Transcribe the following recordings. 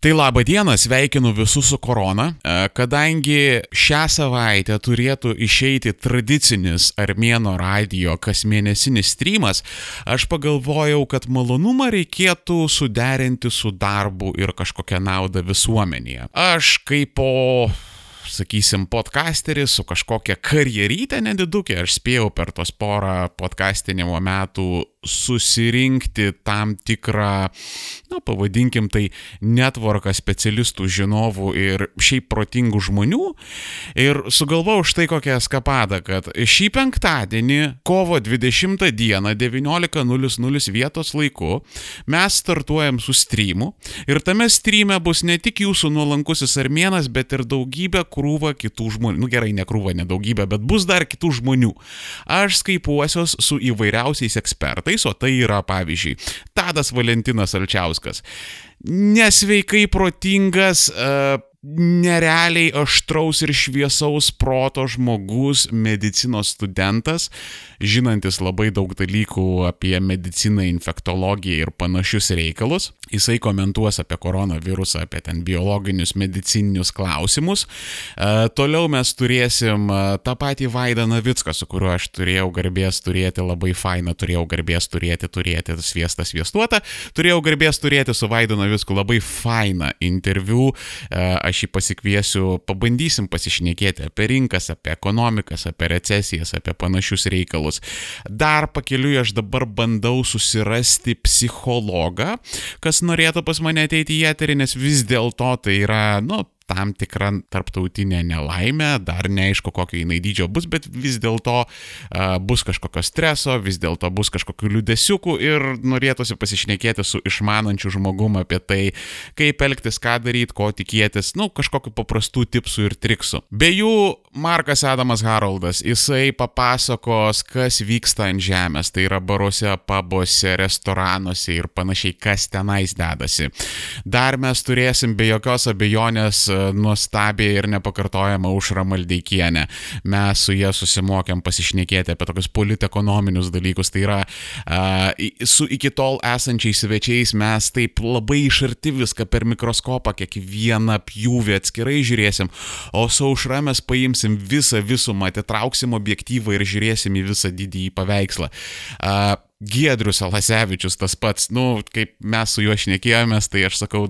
Tai laba diena, sveikinu visus su korona. E, kadangi šią savaitę turėtų išeiti tradicinis Armėno radio kasmėnesinis streamas, aš pagalvojau, kad malonumą reikėtų suderinti su darbu ir kažkokią naudą visuomenėje. Aš kaip po sakysim, podcasteris su kažkokia karjerytė nedidukė, aš spėjau per tos porą podcastinimo metų susirinkti tam tikrą, na, pavadinkim tai, netvarką specialistų, žinovų ir šiaip protingų žmonių. Ir sugalvojau štai kokią eskapadą, kad šį penktadienį, kovo 20 dieną 19.00 vietos laiku, mes startuojam su streamu ir tame streame bus ne tik jūsų nuolankusis armėnas, bet ir daugybė krūva kitų žmonių. Nu gerai, ne krūva, ne daugybė, bet bus dar kitų žmonių. Aš skaipuosios su įvairiausiais ekspertais ekspertais, o tai yra pavyzdžiui Tadas Valentinas Alčiauskas. Nesveikai protingas, uh, nerealiai aštraus ir šviesaus proto žmogus, medicinos studentas, žinantis labai daug dalykų apie mediciną, infektologiją ir panašius reikalus. Jisai komentuos apie koronavirusą, apie ten biologinius, medicininius klausimus. E, toliau mes turėsim e, tą patį Vaidą Navicką, su kuriuo aš turėjau garbės turėti labai fainą, turėjau garbės turėti, turėti sviestą sviestuotą, turėjau garbės turėti su Vaidu Navicku labai fainą interviu. E, aš jį pasikviesiu, pabandysim pasišnekėti apie rinkas, apie ekonomikas, apie recesijas, apie panašius reikalus. Dar pakeliui aš dabar bandau susirasti psichologą, kas norėtų pas mane ateiti į eterį, nes vis dėlto tai yra, nu, tam tikra tarptautinė nelaimė, dar neaišku, kokio jinai dydžio bus, bet vis dėlto bus kažkokio streso, vis dėlto bus kažkokių liudesiukų ir norėtųsi pasišnekėti su išmanančiu žmogum apie tai, kaip elgtis, ką daryti, ko tikėtis, nu, kažkokiu paprastų tipsų ir triksų. Be jų Markas Adamas Haroldas, jisai papasakos, kas vyksta ant žemės, tai yra baruose, pabuose, restoranuose ir panašiai, kas tenais dedasi. Dar mes turėsim be jokios abejonės nuostabiai ir nepakartojama Užra Maldeikienė. Mes su jie susimokėm pasišnekėti apie tokius politekonominius dalykus. Tai yra su iki tol esančiais svečiais mes taip labai iš arti viską per mikroskopą, kiekvieną pjūvį atskirai žiūrėsim, o su Užra mes paimsim visą visumą, atitrauksim objektyvą ir žiūrėsim į visą didįjį paveikslą. Giedrius Alasevičius tas pats, nu, kaip mes su juo šnekėjomės, tai aš sakau,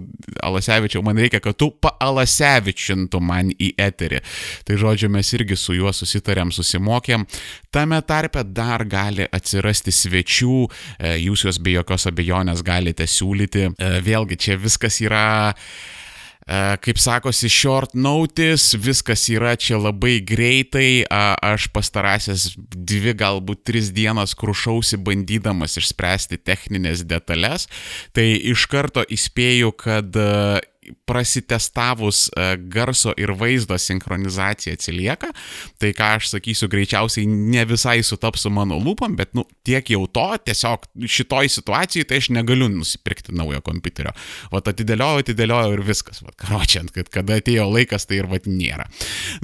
Alasevičiau, man reikia, kad tu paalasevičintų man į eterį. Tai žodžiu, mes irgi su juo susitarėm, susimokėm. Tame tarpe dar gali atsirasti svečių, e, jūs juos be jokios abejonės galite siūlyti. E, vėlgi, čia viskas yra E, kaip sakosi, short notice, viskas yra čia labai greitai, aš pastarąsias dvi, galbūt tris dienas krušausi bandydamas išspręsti techninės detalės, tai iš karto įspėju, kad prasitestavus e, garso ir vaizdo sinchronizacija atsilieka, tai ką aš sakysiu, greičiausiai ne visai sutaps su mano lūpom, bet nu, tiek jau to, tiesiog šitoj situacijai tai aš negaliu nusipirkti naujo kompiuterio. O atidėliojau, atidėliojau ir viskas. Va, karočiant, kad kada atėjo laikas, tai ir va nėra.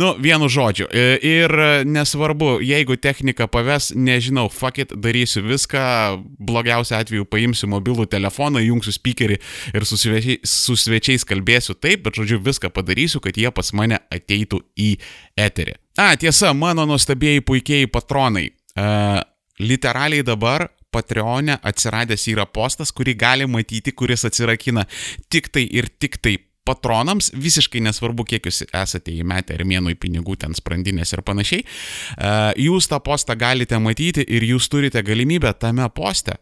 Nu, vienu žodžiu. E, ir nesvarbu, jeigu technika paves, nežinau, fuck it, darysiu viską, blogiausiu atveju paimsiu mobilų telefoną, jungsiu speakerį ir su svečiais kalbėsiu taip, bet žodžiu viską padarysiu, kad jie pas mane ateitų į eterį. A, tiesa, mano nuostabieji puikiai patronai. Uh, literaliai dabar Patreonė atsiradęs yra postas, kurį gali matyti, kuris atsirakina tik tai ir tik tai patronams, visiškai nesvarbu, kiek jūs esate įmetę armėnų į pinigų ten sprandinės ir panašiai, jūs tą postą galite matyti ir jūs turite galimybę tame poste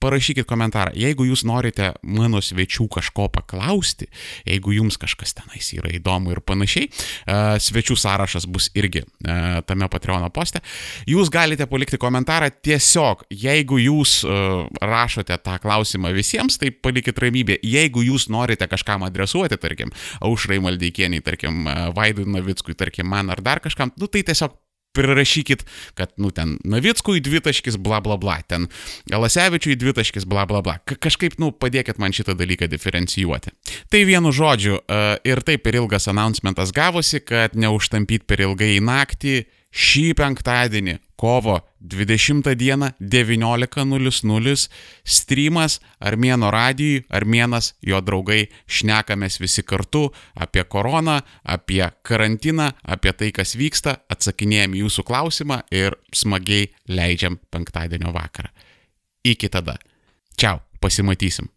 parašykit komentarą. Jeigu jūs norite mano svečių kažko paklausti, jeigu jums kažkas tenais yra įdomu ir panašiai, e, svečių sąrašas bus irgi e, tame Patreon poste. Jūs galite palikti komentarą tiesiog, jeigu jūs e, rašote tą klausimą visiems, tai palikit ramybę. Jeigu jūs norite kažkam adresuoti, tarkim, Aušrai Maldeikieniai, tarkim, Vaidui Navickui, tarkim, man ar dar kažkam, nu tai tiesiog prirašykit, kad, nu, ten Navickui dvitaškis, bla bla bla, ten Alasevičiui dvitaškis, bla bla bla. Ka kažkaip, nu, padėkit man šitą dalyką diferencijuoti. Tai vienu žodžiu, uh, ir taip per ilgas announcementas gavosi, kad neužtampyt per ilgai naktį, šį penktadienį, kovo 20 dieną 19.00 streamas Armėno radijui, Armėnas, jo draugai, šnekamės visi kartu apie koroną, apie karantiną, apie tai, kas vyksta, atsakinėjom jūsų klausimą ir smagiai leidžiam penktadienio vakarą. Iki tada. Čiau, pasimatysim.